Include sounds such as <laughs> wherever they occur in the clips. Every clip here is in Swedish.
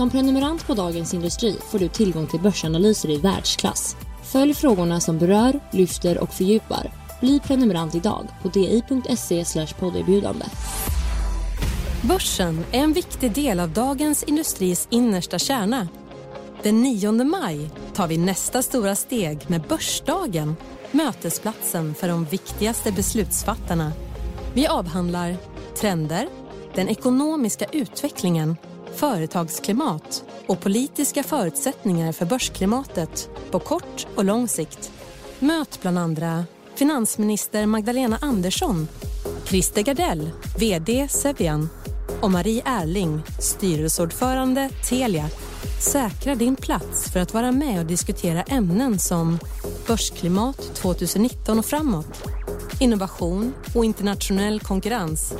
Som prenumerant på Dagens Industri får du tillgång till börsanalyser i världsklass. Följ frågorna som berör, lyfter och fördjupar. Bli prenumerant idag på di.se podderbjudande. Börsen är en viktig del av Dagens Industris innersta kärna. Den 9 maj tar vi nästa stora steg med Börsdagen mötesplatsen för de viktigaste beslutsfattarna. Vi avhandlar trender, den ekonomiska utvecklingen, företagsklimat och politiska förutsättningar för börsklimatet på kort och lång sikt. Möt bland andra finansminister Magdalena Andersson, Christer Gardell, VD Sevian och Marie Erling, styrelseordförande Telia. Säkra din plats för att vara med och diskutera ämnen som börsklimat 2019 och framåt, innovation och internationell konkurrens,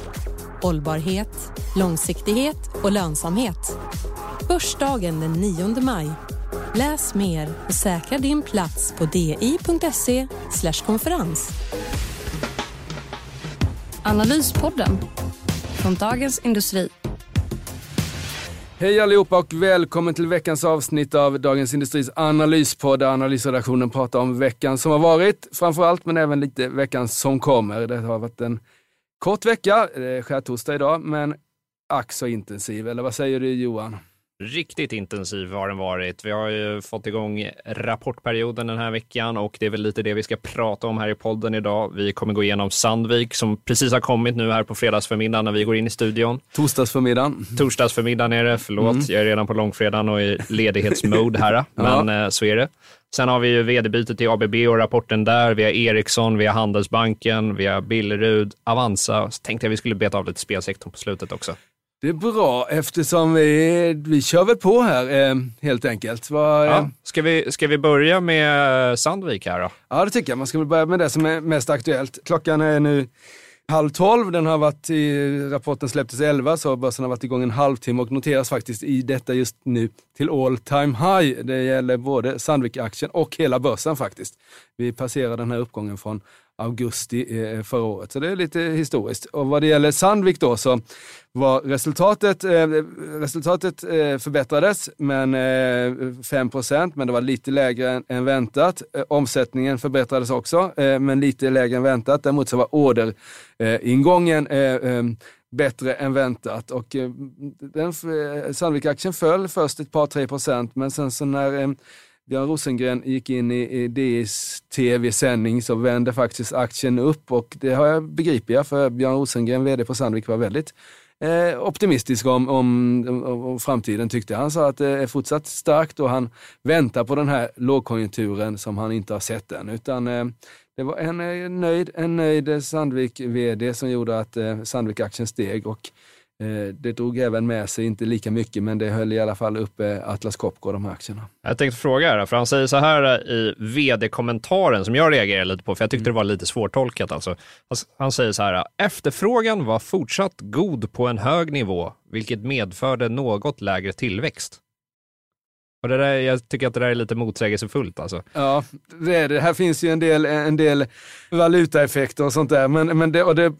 hållbarhet, långsiktighet och lönsamhet. Börsdagen den 9 maj. Läs mer och säkra din plats på di.se konferens. Analyspodden från Dagens Industri. Hej allihopa och välkommen till veckans avsnitt av Dagens Industris analyspodd där analysredaktionen pratar om veckan som har varit framförallt, men även lite veckan som kommer. Det har varit en kort vecka, det är skärtorsdag idag, men ack så intensiv. Eller vad säger du Johan? Riktigt intensiv har den varit. Vi har ju fått igång rapportperioden den här veckan och det är väl lite det vi ska prata om här i podden idag. Vi kommer gå igenom Sandvik som precis har kommit nu här på fredagsförmiddagen när vi går in i studion. Torsdagsförmiddagen. Torsdagsförmiddagen är det, förlåt. Mm. Jag är redan på långfredagen och i ledighetsmode här, <laughs> men ja. Eh, så är det. Sen har vi ju vd-bytet till ABB och rapporten där. Vi har Ericsson, vi har Handelsbanken, vi har Billerud, Avanza. Så tänkte jag vi skulle beta av lite spelsektorn på slutet också. Det är bra eftersom vi, vi kör väl på här eh, helt enkelt. Var, ja. Eh, ska, vi, ska vi börja med Sandvik här då? Ja, det tycker jag. Man ska väl börja med det som är mest aktuellt. Klockan är nu halv tolv. Den har varit i, rapporten släpptes elva så börsen har varit igång en halvtimme och noteras faktiskt i detta just nu till all time high. Det gäller både Sandvik-aktien och hela börsen faktiskt. Vi passerar den här uppgången från augusti eh, förra året. Så det är lite historiskt. Och vad det gäller Sandvik då så var resultatet, eh, resultatet eh, förbättrades men eh, 5% men det var lite lägre än, väntat. Eh, omsättningen förbättrades också eh, men lite lägre än väntat. Däremot så var orderingången bättre än väntat och den, Sandvik-aktien föll först ett par, tre procent men sen så när Björn Rosengren gick in i, i DIs tv-sändning så vände faktiskt aktien upp och det har jag begriper jag för Björn Rosengren, vd på Sandvik, var väldigt eh, optimistisk om, om, om, om, framtiden tyckte Han sa att det är fortsatt starkt och han väntar på den här lågkonjunkturen som han inte har sett än. Utan eh, det var en eh, nöjd, en nöjd Sandvik-vd som gjorde att eh, Sandvik-aktien steg och det drog även med sig, inte lika mycket, men det höll i alla fall uppe Atlas Copco, de här aktierna. Jag tänkte fråga, för han säger så här i vd-kommentaren som jag reagerade lite på, för jag tyckte mm. det var lite svårtolkat. Alltså. Han säger så här, efterfrågan var fortsatt god på en hög nivå, vilket medförde något lägre tillväxt. Och det där, jag tycker att det där är lite motsägelsefullt alltså. Ja, det är det. Här finns ju en del, en del valutaeffekter och sånt där, men, men det, och det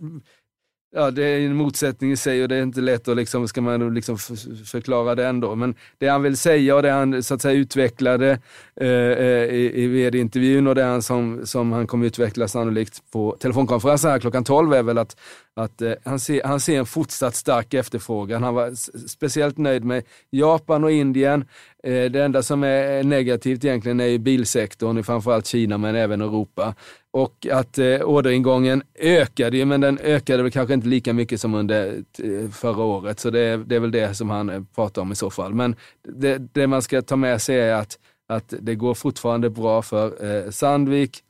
ja, det är en motsättning i sig och det är inte lätt att liksom, ska man liksom förklara det ändå. Men det han vill säga och det han så att säga utvecklade eh, eh i, i vd-intervjun och det han som, som han kommer utveckla sannolikt på telefonkonferensen här klockan 12 är väl att, att eh, han, ser, han ser en fortsatt stark efterfrågan. Han var speciellt nöjd med Japan och Indien. Eh, det enda som är eh, negativt egentligen är ju bilsektorn, framförallt Kina men även Europa. Och att eh, orderingången ökade ju, men den ökade väl kanske inte lika mycket som under eh, förra året. Så det, det är väl det som han eh, pratar om i så fall. Men det, det, man ska ta med sig är att, att det går fortfarande bra för eh, Sandvik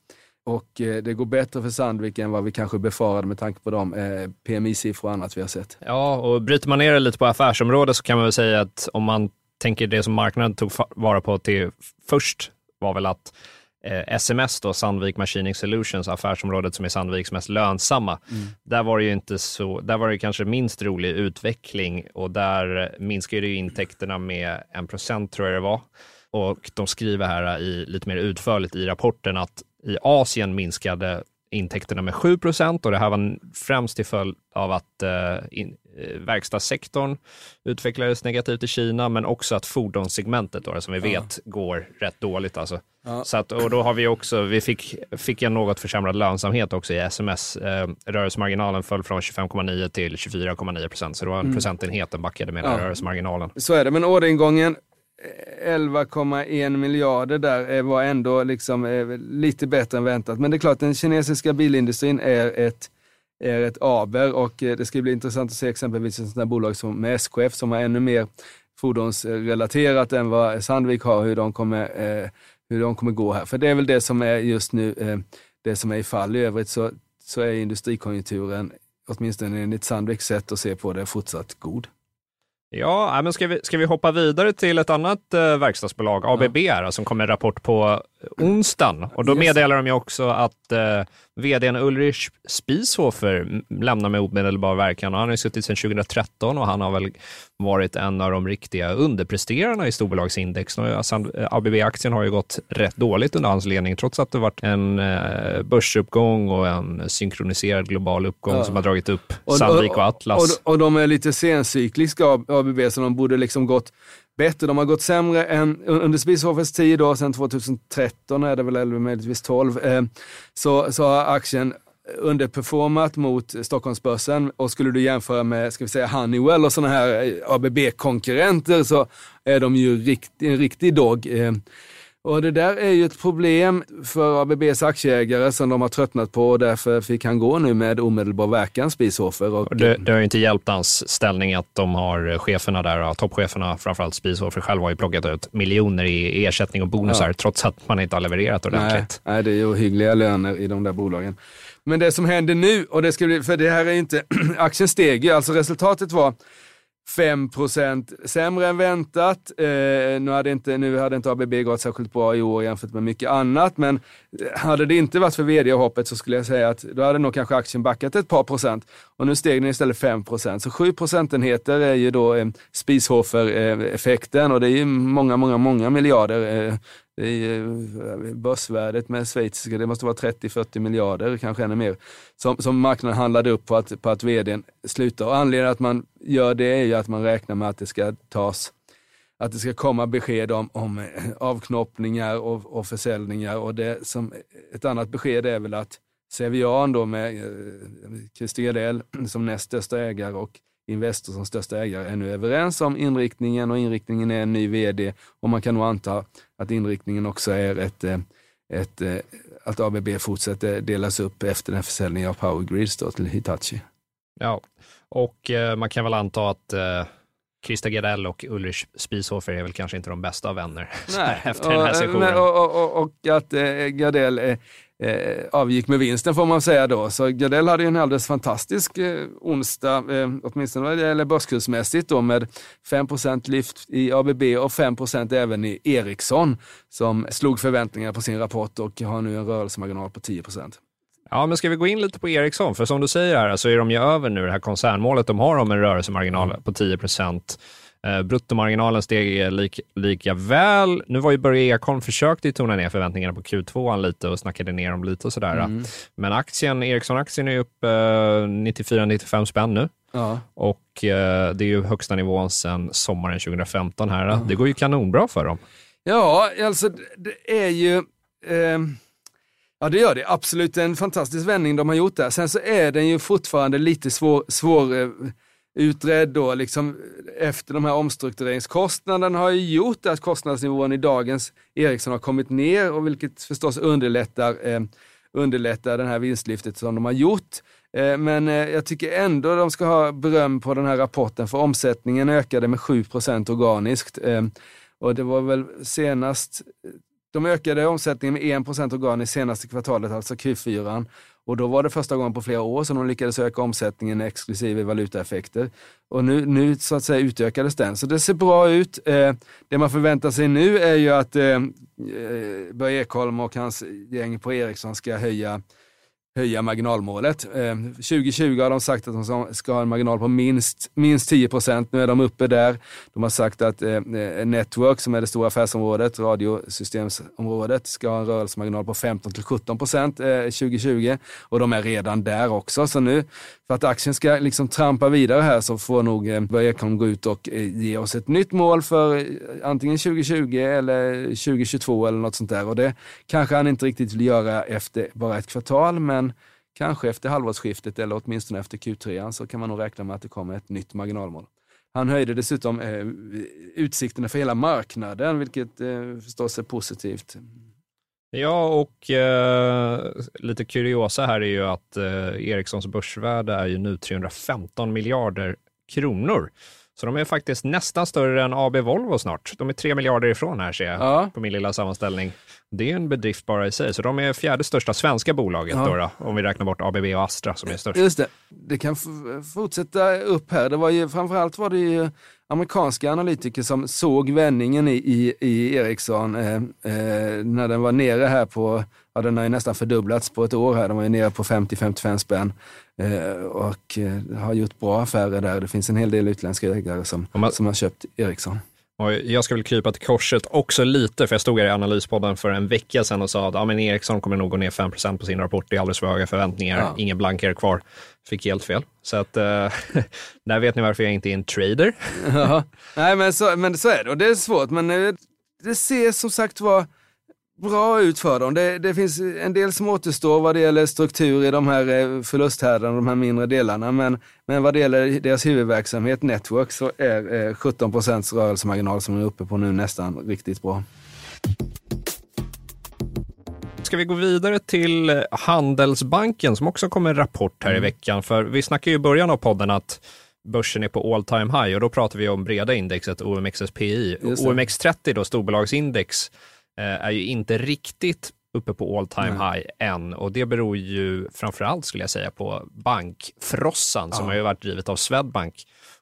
och eh, det går bättre för Sandvik än vad vi kanske befarade med tanke på de eh, PMI-siffror och annat vi har sett. Ja, och bryter man ner det lite på affärsområdet så kan man väl säga att om man tänker det som marknaden tog vara på till först var väl att eh, SMS, då, Sandvik Machining Solutions, affärsområdet som är Sandviks mest lönsamma, mm. där var det ju inte så, där var det kanske minst rolig utveckling och där minskade ju intäkterna med en procent tror jag det var. Och de skriver här i, lite mer utförligt i rapporten att i Asien minskade intäkterna med 7 och det här var främst till följd av att eh, in, eh, verkstadssektorn utvecklades negativt i Kina, men också att fordonssegmentet då, som vi vet ja. går rätt dåligt. Alltså. Ja. Så att, och då har vi också, vi fick, fick en något försämrad lönsamhet också i SMS. Eh, rörelsemarginalen föll från 25,9 till 24,9 procent, så det var en mm. procentenhet den backade med ja. rörelsemarginalen. Så är det, men orderingången 11,1 miljarder där var ändå liksom eh, lite bättre än väntat. Men det är klart, den kinesiska bilindustrin är ett, är ett aber och eh, det ska bli intressant att se exempelvis ett sånt här bolag som med SKF som har ännu mer fordonsrelaterat än vad Sandvik har, hur de kommer, eh, hur de kommer gå här. För det är väl det som är just nu det som är i fall. I övrigt så, så är industrikonjunkturen, åtminstone enligt Sandviks sätt att se på det, fortsatt god. Ja, äh, men ska vi, ska vi hoppa vidare till ett annat eh, verkstadsbolag, ABB, ja. som kom med en rapport på onsdagen. Och då meddelar de ju också att eh, vdn Ulrich Spieshofer lämnar med omedelbar verkan. Han har suttit sedan 2013 och han har väl varit en av de riktiga underpresterarna i storbolagsindex. ABB-aktien har ju gått rätt dåligt under hans ledning, trots att det varit en eh, börsuppgång och en synkroniserad global uppgång ja. som har dragit upp Sandvik och Atlas. Och, och, och de är lite sencykliska, ABB, så de borde liksom gått bättre. De har gått sämre än under Spishoffers tid, då, sen 2013 är det väl, eller möjligtvis 12, eh, så, så har aktien underperformat mot Stockholmsbörsen och skulle du jämföra med ska vi säga Honeywell och sådana här eh, ABB-konkurrenter så är de ju rikt, en riktig dog. Eh, och det där är ju ett problem för ABBs aktieägare som de har tröttnat på och därför fick han gå nu med omedelbar verkan, Spishofer. Och, det, det har ju inte hjälpt hans ställning att de har cheferna där, toppcheferna, framförallt Spishofer själv har ju plockat ut miljoner i ersättning och bonusar ja. trots att man inte har levererat ordentligt. Nej, nej, det är ju hyggliga löner i de där bolagen. Men det som händer nu, och det ska bli, för det här är inte, <clears throat> aktien steg ju, alltså resultatet var 5% sämre än väntat. Eh, nu, hade inte, nu hade inte ABB gått särskilt bra i år jämfört med mycket annat, men eh, hade det inte varit för vd-hoppet så skulle jag säga att då hade nog kanske aktien backat ett par procent och nu steg den istället 5% Så 7 procentenheter är ju då eh, Spieshofer-effekten eh, och det är ju många, många, många miljarder. Eh, det är eh, börsvärdet med schweiziska, det måste vara 30-40 miljarder, kanske ännu mer, som, som marknaden handlade upp på att, på att vdn slutar. Och anledningen att man gör det är ju att man räknar med att det ska tas att det ska komma besked om, om eh, avknoppningar och, och försäljningar. Och det som, ett annat besked är väl att Cevian då med eh, Christer Gardell <clears throat> som näst största ägare och Investor som största ägare är nu överens om inriktningen och inriktningen är en ny vd och man kan nog anta att inriktningen också är ett, eh, ett, ett att ABB fortsätter delas upp efter den försäljningen av Power Grids till Hitachi. Ja, och eh, man kan väl anta att eh, Christer Gardell och Ulrich Spieshofer är väl kanske inte de bästa av vänner Nej, <laughs> efter och, den här sessionen. Och, och, och, att eh, Gardell eh, eh, avgick med vinsten får man säga då. Så Gardell hade ju en alldeles fantastisk eh, onsdag, eh, åtminstone vad det gäller börskursmässigt då med 5% lyft i ABB och 5% även i Ericsson som slog förväntningarna på sin rapport och har nu en rörelsemarginal på 10% Ja, men ska vi gå in lite på Ericsson? För som du säger här, så är de ju över nu det här koncernmålet de har om en rörelsemarginal på 10 Eh, bruttomarginalen steg lik, lika väl. Nu var ju Börje Ekholm försökte tona ner förväntningarna på Q2 lite och snackade ner dem lite och sådär. Mm. Men aktien, Ericsson-aktien är upp eh, 94-95 spänn nu. Ja. Och eh, det är ju högsta nivån sedan sommaren 2015 här. Mm. Det går ju kanonbra för dem. Ja, alltså det är ju... Eh, ja, det gör det. Absolut en fantastisk vändning de har gjort där. Sen så är den ju fortfarande lite svår, svår eh, utredd då, liksom efter de här omstruktureringskostnaderna har ju gjort att kostnadsnivån i dagens Ericsson har kommit ner och vilket förstås underlättar, eh, underlättar det här vinstlyftet som de har gjort. Eh, men eh, jag tycker ändå de ska ha beröm på den här rapporten för omsättningen ökade med 7% organiskt. Eh, och det var väl senast de ökade omsättningen med 1% organiskt senaste kvartalet, alltså Q4. Och då var det första gången på flera år som de lyckades öka omsättningen exklusive valutaeffekter. Och nu, nu så att säga utökades den. Så det ser bra ut. Eh, det man förväntar sig nu är ju att eh, eh Börje Ekholm och hans gäng på Ericsson ska höja höja marginalmålet. Eh, 2020 har de sagt att de ska ha en marginal på minst, minst 10 procent. Nu är de uppe där. De har sagt att eh, Network, som är det stora affärsområdet, radiosystemsområdet, ska ha en rörelsemarginal på 15 till 17 procent eh, 2020. Och de är redan där också. Så nu, för att aktien ska liksom trampa vidare här så får nog eh, Börje Ekholm gå ut och eh, ge oss ett nytt mål för eh, antingen 2020 eller 2022 eller något sånt där. Och det kanske han inte riktigt vill göra efter bara ett kvartal, men men kanske efter halvårsskiftet eller åtminstone efter Q3 så kan man nog räkna med att det kommer ett nytt marginalmål. Han höjde dessutom eh, utsikterna för hela marknaden, vilket eh, förstås är positivt. Ja, och eh, lite kuriosa här är ju att eh, Ericssons börsvärde är ju nu 315 miljarder kronor. Så de är faktiskt nästan större än AB Volvo snart. De är tre miljarder ifrån här ser jag ja. på min lilla sammanställning. Det är en bedrift bara i sig. Så de är fjärde största svenska bolaget ja. då, då, om vi räknar bort ABB och Astra som är störst. Just det. Det kan fortsätta upp här. Det var ju, framförallt var det ju amerikanska analytiker som såg vändningen i, i, i Ericsson eh, eh, när den var nere här på, ja den har ju nästan fördubblats på ett år här. Den var ju nere på 50-55 spänn eh, och eh, har gjort bra affärer där. Det finns en hel del utländska ägare som, man, som har köpt Ericsson. Och jag ska väl krypa till korset också lite, för jag stod här i Analyspodden för en vecka sedan och sa att ja, men Ericsson kommer nog gå ner 5% på sin rapport. Det är alldeles för höga förväntningar. Ja. Ingen blankare kvar. Fick helt fel. Så att, äh, <laughs> där vet ni varför jag inte är en trader. ja. Nej, men så, men så är det och det är svårt. Men eh, det ser som sagt var bra ut för dem. Det, det, finns en del som återstår vad det gäller struktur i de här eh, förlusthärdarna, de här mindre delarna. Men, men vad det gäller deras huvudverksamhet, Network, så är 17 procents rörelsemarginal som är uppe på nu nästan riktigt bra. Ska vi gå vidare till Handelsbanken som också kom med en rapport här mm. i veckan? För vi snackade ju i början av podden att börsen är på all time high och då pratar vi om breda indexet OMXSPI. OMX30 då, storbolagsindex, Eh, är ju inte riktigt uppe på all time Nej. high än och det beror ju framförallt skulle jag säga på bankfrossan ja. som har ju varit drivet av Swedbank.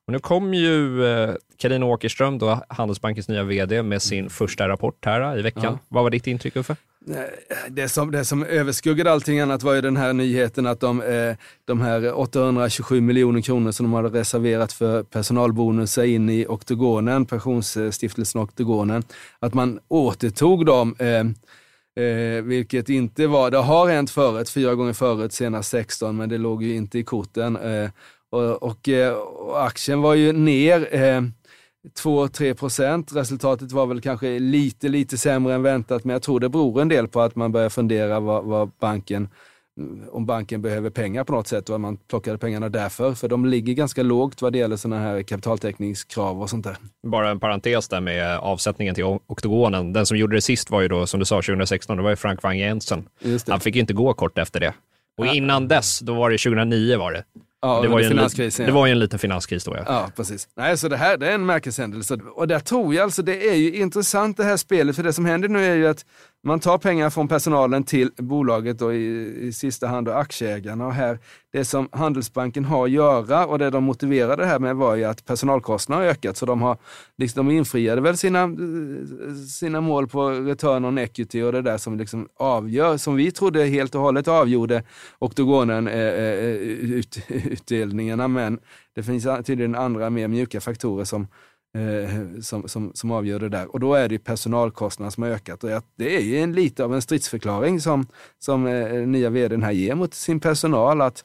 Och nu kom ju eh, Carina Åkerström, då Handelsbankens nya vd, med sin mm. första rapport här i veckan. Ja. Vad var ditt intryck Uffe? Eh, det som, det som överskuggade allting annat var ju den här nyheten att de, eh, de här 827 miljoner kronor som de hade reserverat för personalbonusar in i Oktogonen, pensionsstiftelsen Oktogonen, att man återtog dem eh, vilket inte var, det har hänt förut, fyra gånger förut, senast 16, men det låg ju inte i korten. Och, och, och, aktien var ju ner 2-3 procent. Resultatet var väl kanske lite, lite sämre än väntat, men jag tror det beror en del på att man börjar fundera vad, vad banken om banken behöver pengar på något sätt och att man plockade pengarna därför. För de ligger ganska lågt vad det gäller sådana här kapitaltäckningskrav och sånt där. Bara en parentes där med avsättningen till oktogonen. Den som gjorde det sist var ju då, som du sa, 2016, det var ju Frank Wang Jensen. Han fick inte gå kort efter det. Och innan dess, då var det 2009 var det. Ja, det, var ju finanskrisen, en, det var ju en liten finanskris då. Ja, ja precis. Nej, så det här det är en märkeshändelse. Och där tror jag alltså, det är ju intressant det här spelet, för det som händer nu är ju att man tar pengar från personalen till bolaget och i, i sista hand då aktieägarna. Och här, det som Handelsbanken har att göra och det de motiverade det här med var ju att personalkostnaderna har ökat. Så de, har, liksom, de infriade väl sina, sina mål på return on equity och det där som liksom avgör, som vi trodde helt och hållet avgjorde oktogonen eh, eh, ut, utdelningarna. Men det finns tydligen andra mer mjuka faktorer som eh, som, som, som avgör det där. Och då är det personalkostnaderna som har ökat. Och det är ju en, lite av en stridsförklaring som, som eh, nya vdn här ger mot sin personal. att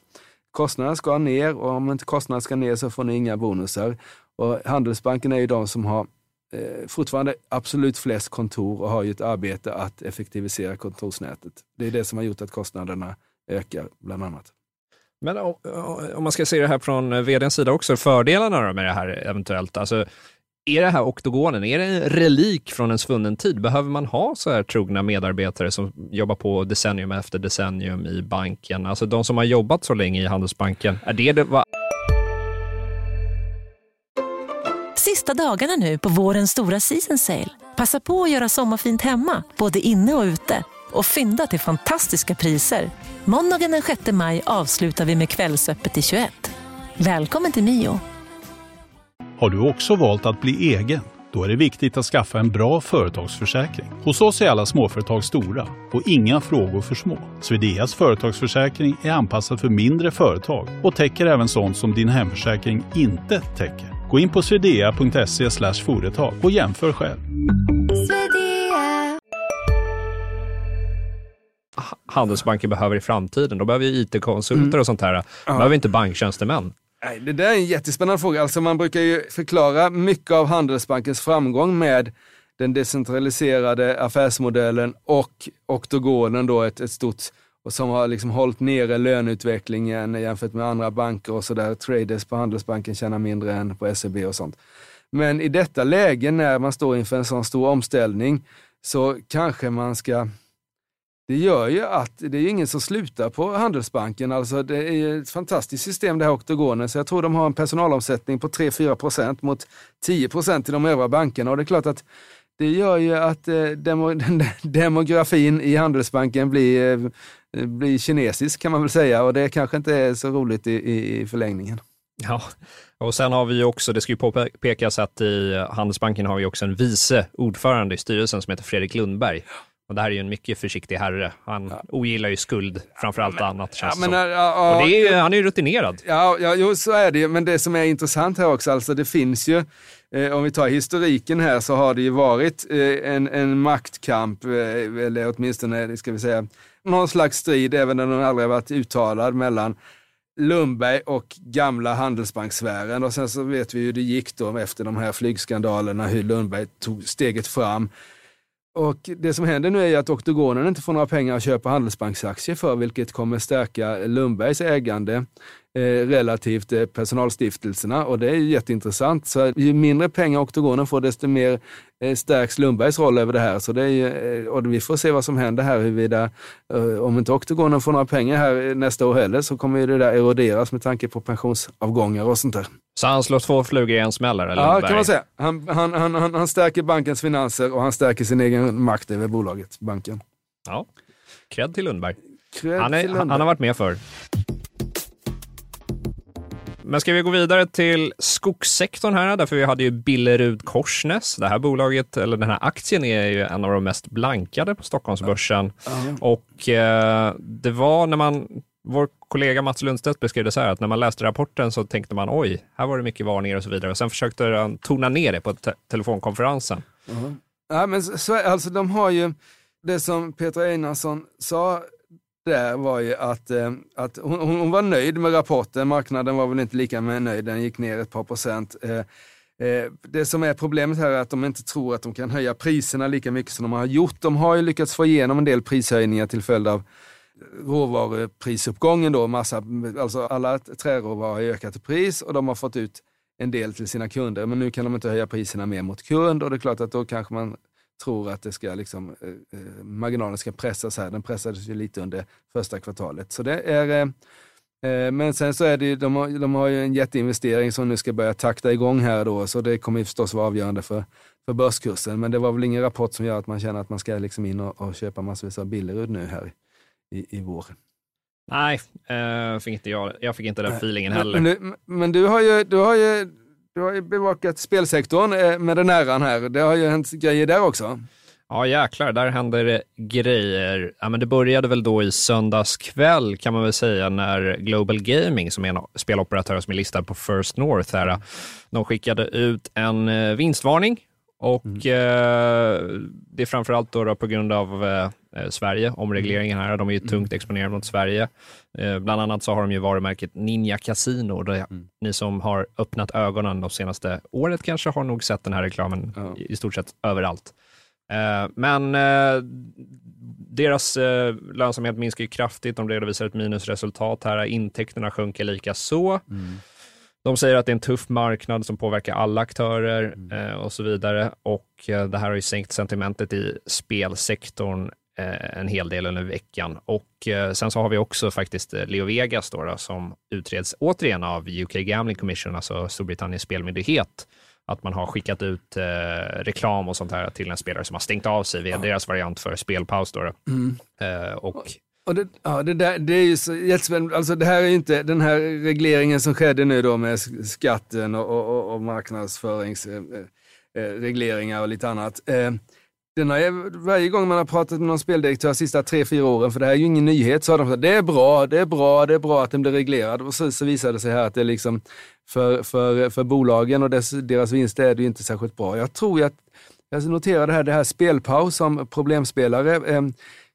Kostnaderna ska ner och om inte kostnaderna ska ner så får ni inga bonusar. Och Handelsbanken är ju de som har eh, fortfarande absolut flest kontor och har ju ett arbete att effektivisera kontorsnätet. Det är det som har gjort att kostnaderna ökar bland annat. Men om man ska se det här från eh, vdns sida också, fördelarna med det här eventuellt. Alltså, är det här oktogonen, är det en relik från en svunnen tid? Behöver man ha så här trogna medarbetare som jobbar på decennium efter decennium i banken? Alltså de som har jobbat så länge i Handelsbanken, är det det? Va? sista dagarna nu på vårens stora season sale. Passa på att göra sommarfint hemma, både inne och ute. Och fynda till fantastiska priser. Måndagen den 6 maj avslutar vi med Kvällsöppet i 21. Välkommen till Mio. Har du också valt att bli egen? Då är det viktigt att skaffa en bra företagsförsäkring. Hos oss är alla småföretag stora och inga frågor för små. Swedeas företagsförsäkring är anpassad för mindre företag och täcker även sånt som din hemförsäkring inte täcker. Gå in på swedea.se företag och jämför själv. Handelsbanken behöver i framtiden. De behöver ju IT-konsulter Mm. och sånt här. De behöver inte banktjänstemän. Nej, det där är en jättespännande fråga. Alltså man brukar ju förklara mycket av Handelsbankens framgång med den decentraliserade affärsmodellen och oktogonen då ett, ett stort och som har liksom hållit nere löneutvecklingen jämfört med andra banker och sådär. Traders på Handelsbanken tjänar mindre än på SEB och sånt. Men i detta läge när man står inför en sån stor omställning så kanske man ska det gör ju att det är ingen som slutar på Handelsbanken. Alltså det är ju ett fantastiskt system det här oktogonen. Så jag tror de har en personalomsättning på 3-4 procent mot 10 procent i de övriga bankerna. Och det är klart att det gör ju att eh, <laughs> demografin i Handelsbanken blir, eh, blir kinesisk kan man väl säga. Och det kanske inte är så roligt i, i, förlängningen. Ja, och sen har vi också, det ska ju påpekas att i Handelsbanken har vi också en vice ordförande i styrelsen som heter Fredrik Lundberg. Och det här är ju en mycket försiktig herre. Han ja. ogillar ju skuld framför allt ja, annat känns ja, men. Ja, och det är, han är ju rutinerad. Ja, ja jo, så är det ju. Men det som är intressant här också, alltså det finns ju, eh, om vi tar historiken här, så har det ju varit eh, en, en maktkamp, eh, eller åtminstone, ska vi säga, någon slags strid, även om den aldrig varit uttalad, mellan Lundberg och gamla Handelsbanksfären. Och sen så vet vi hur det gick då efter de här flygskandalerna, hur Lundberg tog steget fram. Och det som händer nu är att oktogonen inte får några pengar att köpa Handelsbanksaktier för, vilket kommer stärka Lundbergs ägande relativt eh, personalstiftelserna och det är jätteintressant. Så ju mindre pengar oktogonen får, desto mer eh, stärks Lundbergs roll över det här. Så det är, eh, och vi får se vad som händer här, huruvida, eh, om inte oktogonen får några pengar här nästa år heller, så kommer det där eroderas med tanke på pensionsavgångar och sånt där. Så han slår två flugor i en smäll? Eller ja, kan man säga. Han, han, han, han, han stärker bankens finanser och han stärker sin egen makt över bolaget, banken. Ja, cred till Lundberg. Cred han, är, till Lundberg. han har varit med för. Men ska vi gå vidare till skogssektorn här, därför vi hade ju Billerud Korsnäs. Det här bolaget, eller den här aktien är ju en av de mest blankade på Stockholmsbörsen. Ja. Och eh, det var när man, vår kollega Mats Lundstedt beskrev det så här, att när man läste rapporten så tänkte man oj, här var det mycket varningar och så vidare. Och sen försökte han tona ner det på te telefonkonferensen. Uh-huh. Ja, men så, alltså de har ju, det som Petra Einarsson sa där var ju att, eh, att hon, hon, var nöjd med rapporten. Marknaden var väl inte lika med nöjd, den gick ner ett par procent. Eh, eh, det som är problemet här är att de inte tror att de kan höja priserna lika mycket som de har gjort. De har ju lyckats få igenom en del prishöjningar till följd av råvaruprisuppgången då. Massa, alltså alla träråvaror har ökat i pris och de har fått ut en del till sina kunder. Men nu kan de inte höja priserna mer mot kund och det är klart att då kanske man tror att det ska liksom, eh, marginalen ska pressas här. Den pressades ju lite under första kvartalet. Så det är, eh, men sen så är det ju, de har, de har ju en jätteinvestering som nu ska börja takta igång här då, så det kommer ju förstås vara avgörande för, för börskursen. Men det var väl ingen rapport som gör att man känner att man ska liksom in och, och köpa massvis av Billerud nu här i, i vår. Nej, eh, fick inte jag, jag fick inte den feelingen heller. Men, men, du, men du har ju, du har ju du har ju bevakat spelsektorn eh, med den äran här. Det har ju hänt grejer där också. Ja jäklar, där händer det grejer. Ja, men det började väl då i söndags kväll kan man väl säga när Global Gaming, som är en speloperatör som är listad på First North, här, de skickade ut en eh, vinstvarning och mm. eh, det är framförallt då, då på grund av eh, Sverige, omregleringen här. De är ju tungt exponerade mot Sverige. Eh, bland annat så har de ju varumärket Ninja Casino. Det, mm. Ni som har öppnat ögonen de senaste året kanske har nog sett den här reklamen ja. i, stort sett överallt. Eh, men eh, deras eh, lönsamhet minskar ju kraftigt. De redovisar ett minusresultat här. Intäkterna sjunker lika så. Mm. De säger att det är en tuff marknad som påverkar alla aktörer mm. eh, och så vidare. Och eh, det här har ju sänkt sentimentet i spelsektorn eh, en hel del under veckan. Och eh, sen så har vi också faktiskt eh, Leo Vegas då, då, som utreds återigen av UK Gambling Commission, alltså Storbritanniens spelmyndighet. att man har skickat ut eh, reklam och sånt här till en spelare som har stängt av sig via deras variant för spelpaus. Då, då. Mm. Eh, och Och det, ja, det, där, det är ju så jättespännande. Alltså det här är ju inte den här regleringen som skedde nu då med sk- skatten och, och, och, och marknadsföringsregleringar och lite annat. Eh, den har, varje gång man har pratat med någon speldirektör de sista tre, fyra åren, för det här är ju ingen nyhet, så har de sagt det är bra, det är bra, det är bra att den blir reglerad. Och så, så visade det sig här att det är liksom för, för, för bolagen och dess, deras vinster är det ju inte särskilt bra. Jag tror ju att, jag noterade här, det här spelpaus som problemspelare, eh,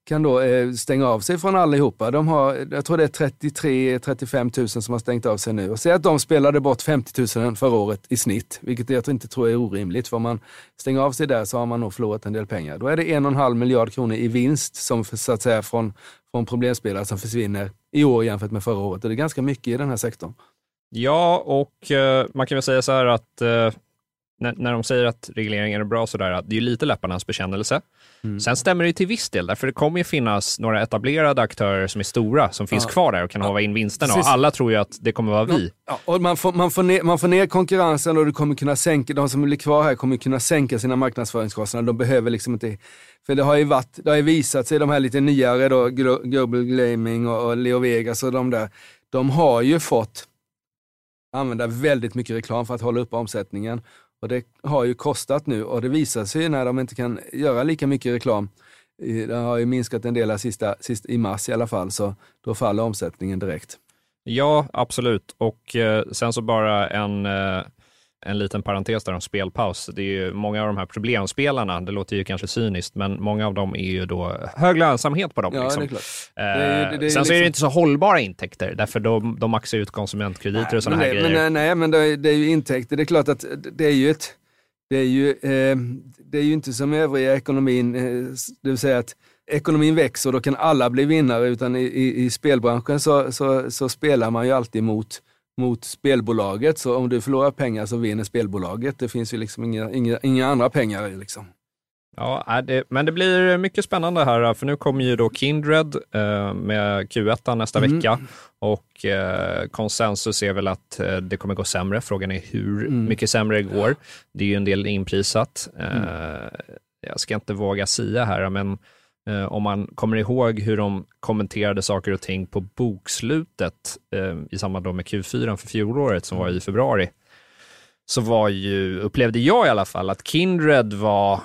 kan då eh, stänga av sig från allihopa. De har, jag tror det är 33-35 000 som har stängt av sig nu. Och säg att de spelade bort 50 000 förra året i snitt, vilket jag inte tror är orimligt. För om man stänger av sig där så har man nog förlorat en del pengar. Då är det en och en halv miljard kronor i vinst som så att säga från, från problemspelare som försvinner i år jämfört med förra året. Och det är ganska mycket i den här sektorn. Ja, och eh, man kan väl säga så här att eh, när, när de säger att regleringen är bra, så där, att det är ju lite läpparnas bekännelse. Mm. Sen stämmer det ju till viss del, därför det kommer ju finnas några etablerade aktörer som är stora, som finns Ja. kvar där och kan håva in vinsterna. Precis. Och alla tror ju att det kommer vara vi. Ja, och man, får, man, får ner, man får ner konkurrensen och du kommer kunna sänka, de som blir kvar här kommer kunna sänka sina marknadsföringskostnader. De behöver liksom inte, för det har ju, varit, det har ju visat sig, de här lite nyare då, Glo- Global Gaming och, och Leo Vegas och de där, de har ju fått använda väldigt mycket reklam för att hålla upp omsättningen. Och det har ju kostat nu och det visar sig när de inte kan göra lika mycket reklam. Det har ju minskat en del sista, sista, i mars i alla fall, så då faller omsättningen direkt. Ja, absolut. Och eh, sen så bara en, eh, en liten parentes där om spelpaus. Det är ju många av de här problemspelarna, det låter ju kanske cyniskt, men många av dem är ju då hög lönsamhet på dem. Ja, liksom. det är klart. Eh, är ju- det- det är sen så är det liksom- inte så hållbara intäkter, därför de, de maxar ut konsumentkrediter och sådana här det, grejer. Men, nej, nej, men det är, det är ju intäkter. Det är klart att det är ju ett, det är ju, eh, det är ju inte som övriga ekonomin, eh, det vill säga att ekonomin växer och då kan alla bli vinnare, utan i, i, i spelbranschen så, så, så spelar man ju alltid mot, mot spelbolaget. Så om du förlorar pengar så vinner spelbolaget. Det finns ju liksom inga, inga, inga andra pengar liksom. Ja, är det, men det blir mycket spännande här, för nu kommer ju då Kindred eh, med Q1 nästa Mm. vecka och eh, konsensus är väl att eh, det kommer gå sämre. Frågan är hur Mm. mycket sämre det går. Det är ju en del inprisat. Eh, Jag ska inte våga sia här, men eh, om man kommer ihåg hur de kommenterade saker och ting på bokslutet eh, i samband med Q4 för fjolåret som var i februari, så var ju, upplevde jag i alla fall, att Kindred var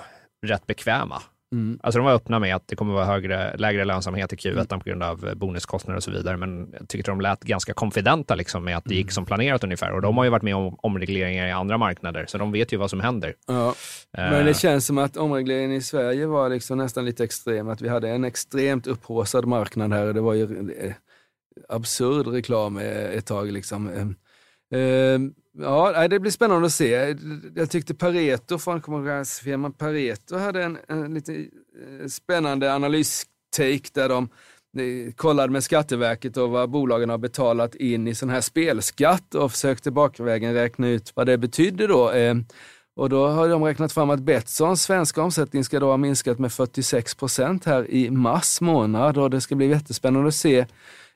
rätt bekväma. Mm. Alltså de var öppna med att det kommer vara högre, lägre lönsamhet i Q1 på grund av bonuskostnader och så vidare, men jag tyckte de lät ganska konfidenta liksom med att det gick som planerat ungefär. Och de har ju varit med om omregleringar i andra marknader, så de vet ju vad som händer. Ja. Eh, Men det känns som att omregleringen i Sverige var liksom nästan lite extrem. Att vi hade en extremt upphaussad marknad här. Det var ju eh, absurd reklam eh, ett tag. Liksom. Ja, det blir spännande att se. Jag tyckte Pareto från konkurrensfirman Pareto hade en, en lite eh, spännande analystake där de eh, kollade med Skatteverket och vad bolagen har betalat in i sån här spelskatt och försökte bakvägen räkna ut vad det betydde då. Eh. Och då har de räknat fram att Betssons svenska omsättning ska då ha minskat med 46 procent här i mars månad och det ska bli jättespännande att se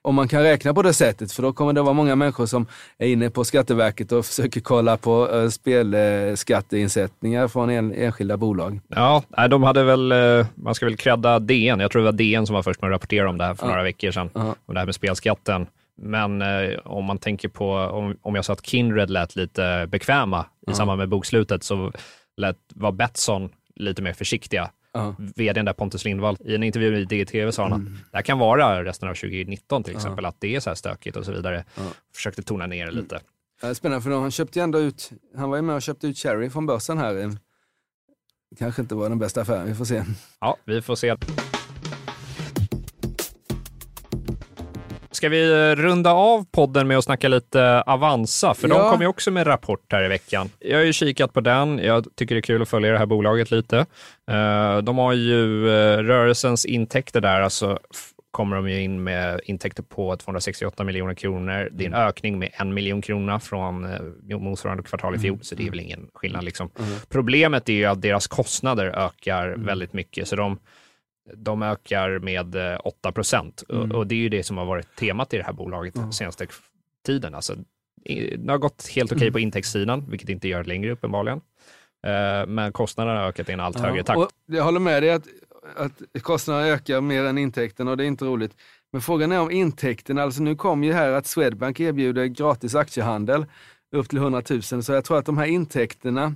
om man kan räkna på det sättet, för då kommer det vara många människor som är inne på Skatteverket och försöker kolla på eh, spelskatteinsättningar från en, enskilda bolag. Ja, de hade väl, eh, man ska väl credda DN. Jag tror det var DN som var först med att rapportera om det här för Ja. några veckor sedan, Ja. om det här med spelskatten. Men eh, om man tänker på, om, om jag sa att Kindred lät lite bekväma i Ja. samband med bokslutet, så lät, var Betsson lite mer försiktiga. Ja. VDn där Pontus Lindvall, i en intervju i DTV sa han att det här kan vara resten av 2019 till exempel, att det är så här stökigt och så vidare. Ja. Försökte tona ner det lite. Ja, det är Spännande, för han köpte ju ändå ut, han var ju med och köpte ut Cherry från börsen här. Kanske inte var den bästa affären, vi får se. Ja, vi får se. Ska vi eh, runda av podden med att snacka lite Avanza? För de Ja. kom ju också med rapport här i veckan. Jag har ju kikat på den. Jag tycker det är kul att följa det här bolaget lite. Eh, De har ju eh, rörelsens intäkter där, alltså kommer de ju in med intäkter på 268 miljoner kronor. Det är en ökning med en miljon kronor från motsvarande kvartal i fjol, så det är väl ingen skillnad. Liksom. Problemet är ju att deras kostnader ökar väldigt mycket, så de, de ökar med eh, 8 procent. Och, och det är ju det som har varit temat i det här bolaget den senaste tiden. Alltså, det har gått helt okej Mm. på intäktssidan, vilket inte gör det längre uppenbarligen. Eh, Men kostnaderna har ökat i en allt Ja, högre takt. Och jag håller med dig att, att kostnaderna ökar mer än intäkterna och det är inte roligt. Men frågan är om intäkterna, alltså nu kom ju här att Swedbank erbjuder gratis aktiehandel upp till 100 000, så jag tror att de här intäkterna, eh, eh,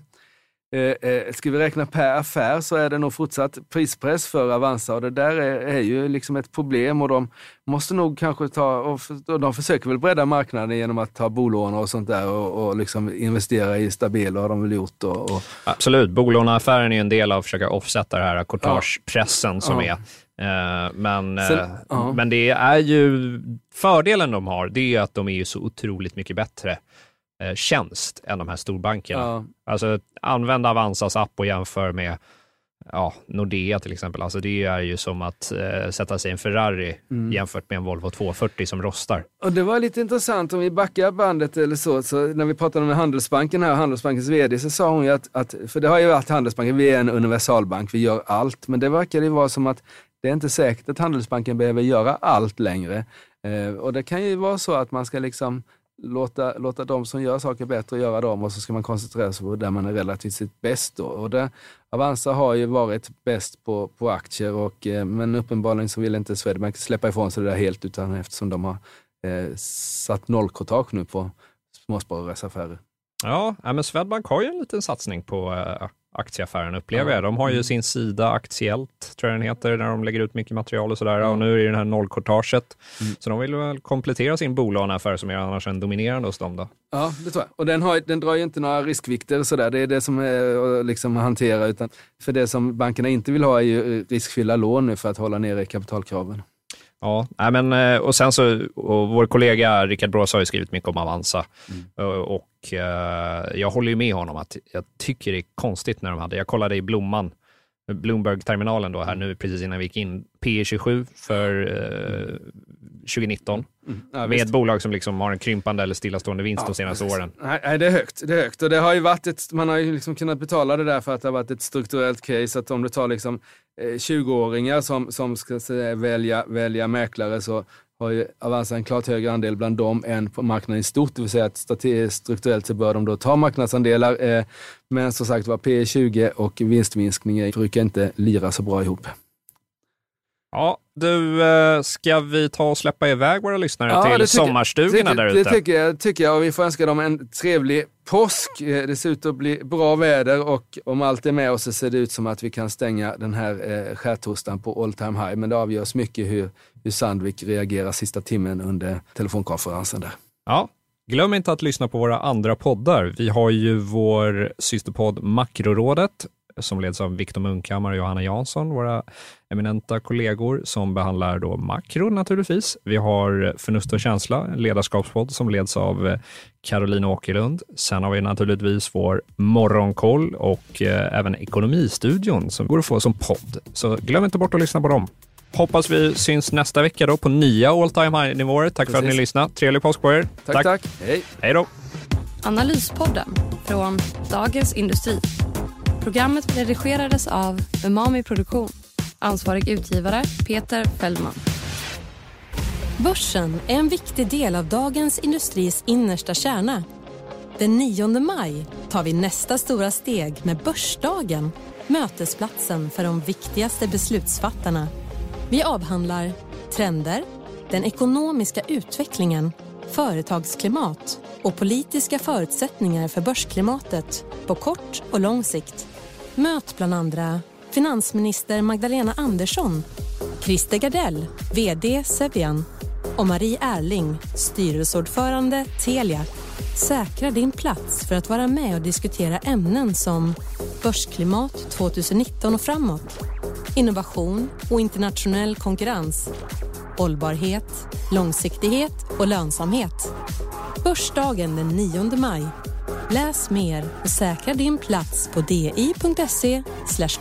ska vi räkna per affär så är det nog fortsatt prispress för Avanza och det där är, är ju liksom ett problem och de måste nog kanske ta, och, och de försöker väl bredda marknaden genom att ta bolån och sånt där och, och liksom investera i stabila har de väl gjort. Och, och, Absolut, bolåneaffären är en del av att försöka offsätta det här courtagepressen som Ja. är. Eh, Men, Sen- eh, ja. men det är ju, fördelen de har, det är att de är så otroligt mycket bättre eh, tjänst än de här storbankerna. ja, Alltså använd Avanzas app och jämför med ja, Nordea till exempel. Alltså det är ju som att eh, sätta sig i en Ferrari Mm. jämfört med en Volvo 240 som rostar. Och det var lite intressant, om vi backar bandet eller så, så när vi pratade med Handelsbanken här, Handelsbankens VD, så sa hon ju att, att för det har ju varit Handelsbanken, vi är en universalbank, vi gör allt, men det verkar ju vara som att det är inte säkert att Handelsbanken behöver göra allt längre. Eh, och det kan ju vara så att man ska liksom låta, låta de som gör saker bättre göra dem och så ska man koncentrera sig på där man är relativt sett bäst. Då. Och det, Avanza har ju varit bäst på, på aktier, och, eh, men uppenbarligen så vill inte Swedbank släppa ifrån sig det där helt utan eftersom de har eh, satt nollkortage nu på småsparares affärer. Ja, ja, men Swedbank har ju en liten satsning på eh, aktieaffären upplever Ja. jag. De har ju Mm. sin sida Aktiellt, tror jag den heter, där de lägger ut mycket material och sådär. Och nu är det den här nollkortaget. Mm. Så de vill väl komplettera sin bolåneaffär som är annars en dominerande hos dem. Då. Ja, det tror jag. Och den, har, den drar ju inte några riskvikter sådär. Det är det som är att liksom hantera. Utan för det som bankerna inte vill ha är ju riskfyllda lån nu för att hålla nere kapitalkraven. Ja, nej, men, eh, och sen så, och vår kollega Rickard Brås har ju skrivit mycket om Avanza Mm. Eh, och eh, jag håller ju med honom att jag tycker det är konstigt när de hade, jag kollade i Blomman, Bloomberg-terminalen då här nu precis innan vi gick in, P 27 för eh, 2019 Mm. Ja, med visst. ett bolag som liksom har en krympande eller stillastående vinst Ja, de senaste precis. åren. Nej, det är högt. Det är högt. Och det har ju varit ett, man har ju liksom kunnat betala det där för att det har varit ett strukturellt case. Att om du tar liksom, eh, 20-åringar som, som ska välja, välja mäklare så har ju Avanza en klart högre andel bland dem än på marknaden i stort. Det vill säga att strukturellt så bör de då ta marknadsandelar. Eh, men som sagt var P 20 och vinstminskning brukar inte lira så bra ihop. Ja, du, eh, ska vi ta och släppa iväg våra lyssnare Ja, det till tycker- sommarstugorna det, där det ute? tycker jag, tycker jag och vi får önska dem en trevlig påsk. Eh, Det ser ut att bli bra väder och om allt är med oss så ser det ut som att vi kan stänga den här skärtorsdagen på all time high. Men det avgörs mycket hur, hur Sandvik reagerar sista timmen under telefonkonferensen där. Ja, glöm inte att lyssna på våra andra poddar. Vi har ju vår systerpodd Makrorådet som leds av Viktor Munkhammar och Johanna Jansson, våra eminenta kollegor som behandlar då makro naturligtvis. Vi har Förnuft och känsla, en ledarskapspodd som leds av Karolina Caroline Åkerlund. Sen har vi naturligtvis vår Morgonkoll och eh, även Ekonomistudion som går att få som podd. Så glöm inte bort att lyssna på dem. Hoppas vi syns nästa vecka då på nya all time high-nivåer. Tack för att ni Precis. lyssnade. Trevlig påsk på er. Tack, tack. Hej. Hej då. Analyspodden från Dagens Industri. Programmet redigerades av Umami Produktion. Ansvarig utgivare Peter Fellman. Börsen är en viktig del av dagens industris innersta kärna. Den 9 maj tar vi nästa stora steg med Börsdagen, mötesplatsen för de viktigaste beslutsfattarna. Vi avhandlar trender, den ekonomiska utvecklingen, företagsklimat och politiska förutsättningar för börsklimatet på kort och lång sikt. Möt bland andra finansminister Magdalena Andersson, Christer Gardell, VD Sevian och Marie Erling, styrelseordförande Telia. Säkra din plats för att vara med och diskutera ämnen som börsklimat 2019 och framåt, innovation och internationell konkurrens, hållbarhet, långsiktighet och lönsamhet. Börsdagen den 9 maj. Läs mer och säkra din plats på di.se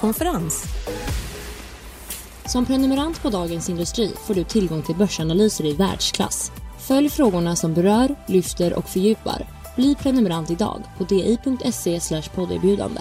konferens. Som prenumerant på Dagens Industri får du tillgång till börsanalyser i världsklass. Följ frågorna som berör, lyfter och fördjupar. Bli prenumerant idag på di.se podderbjudande.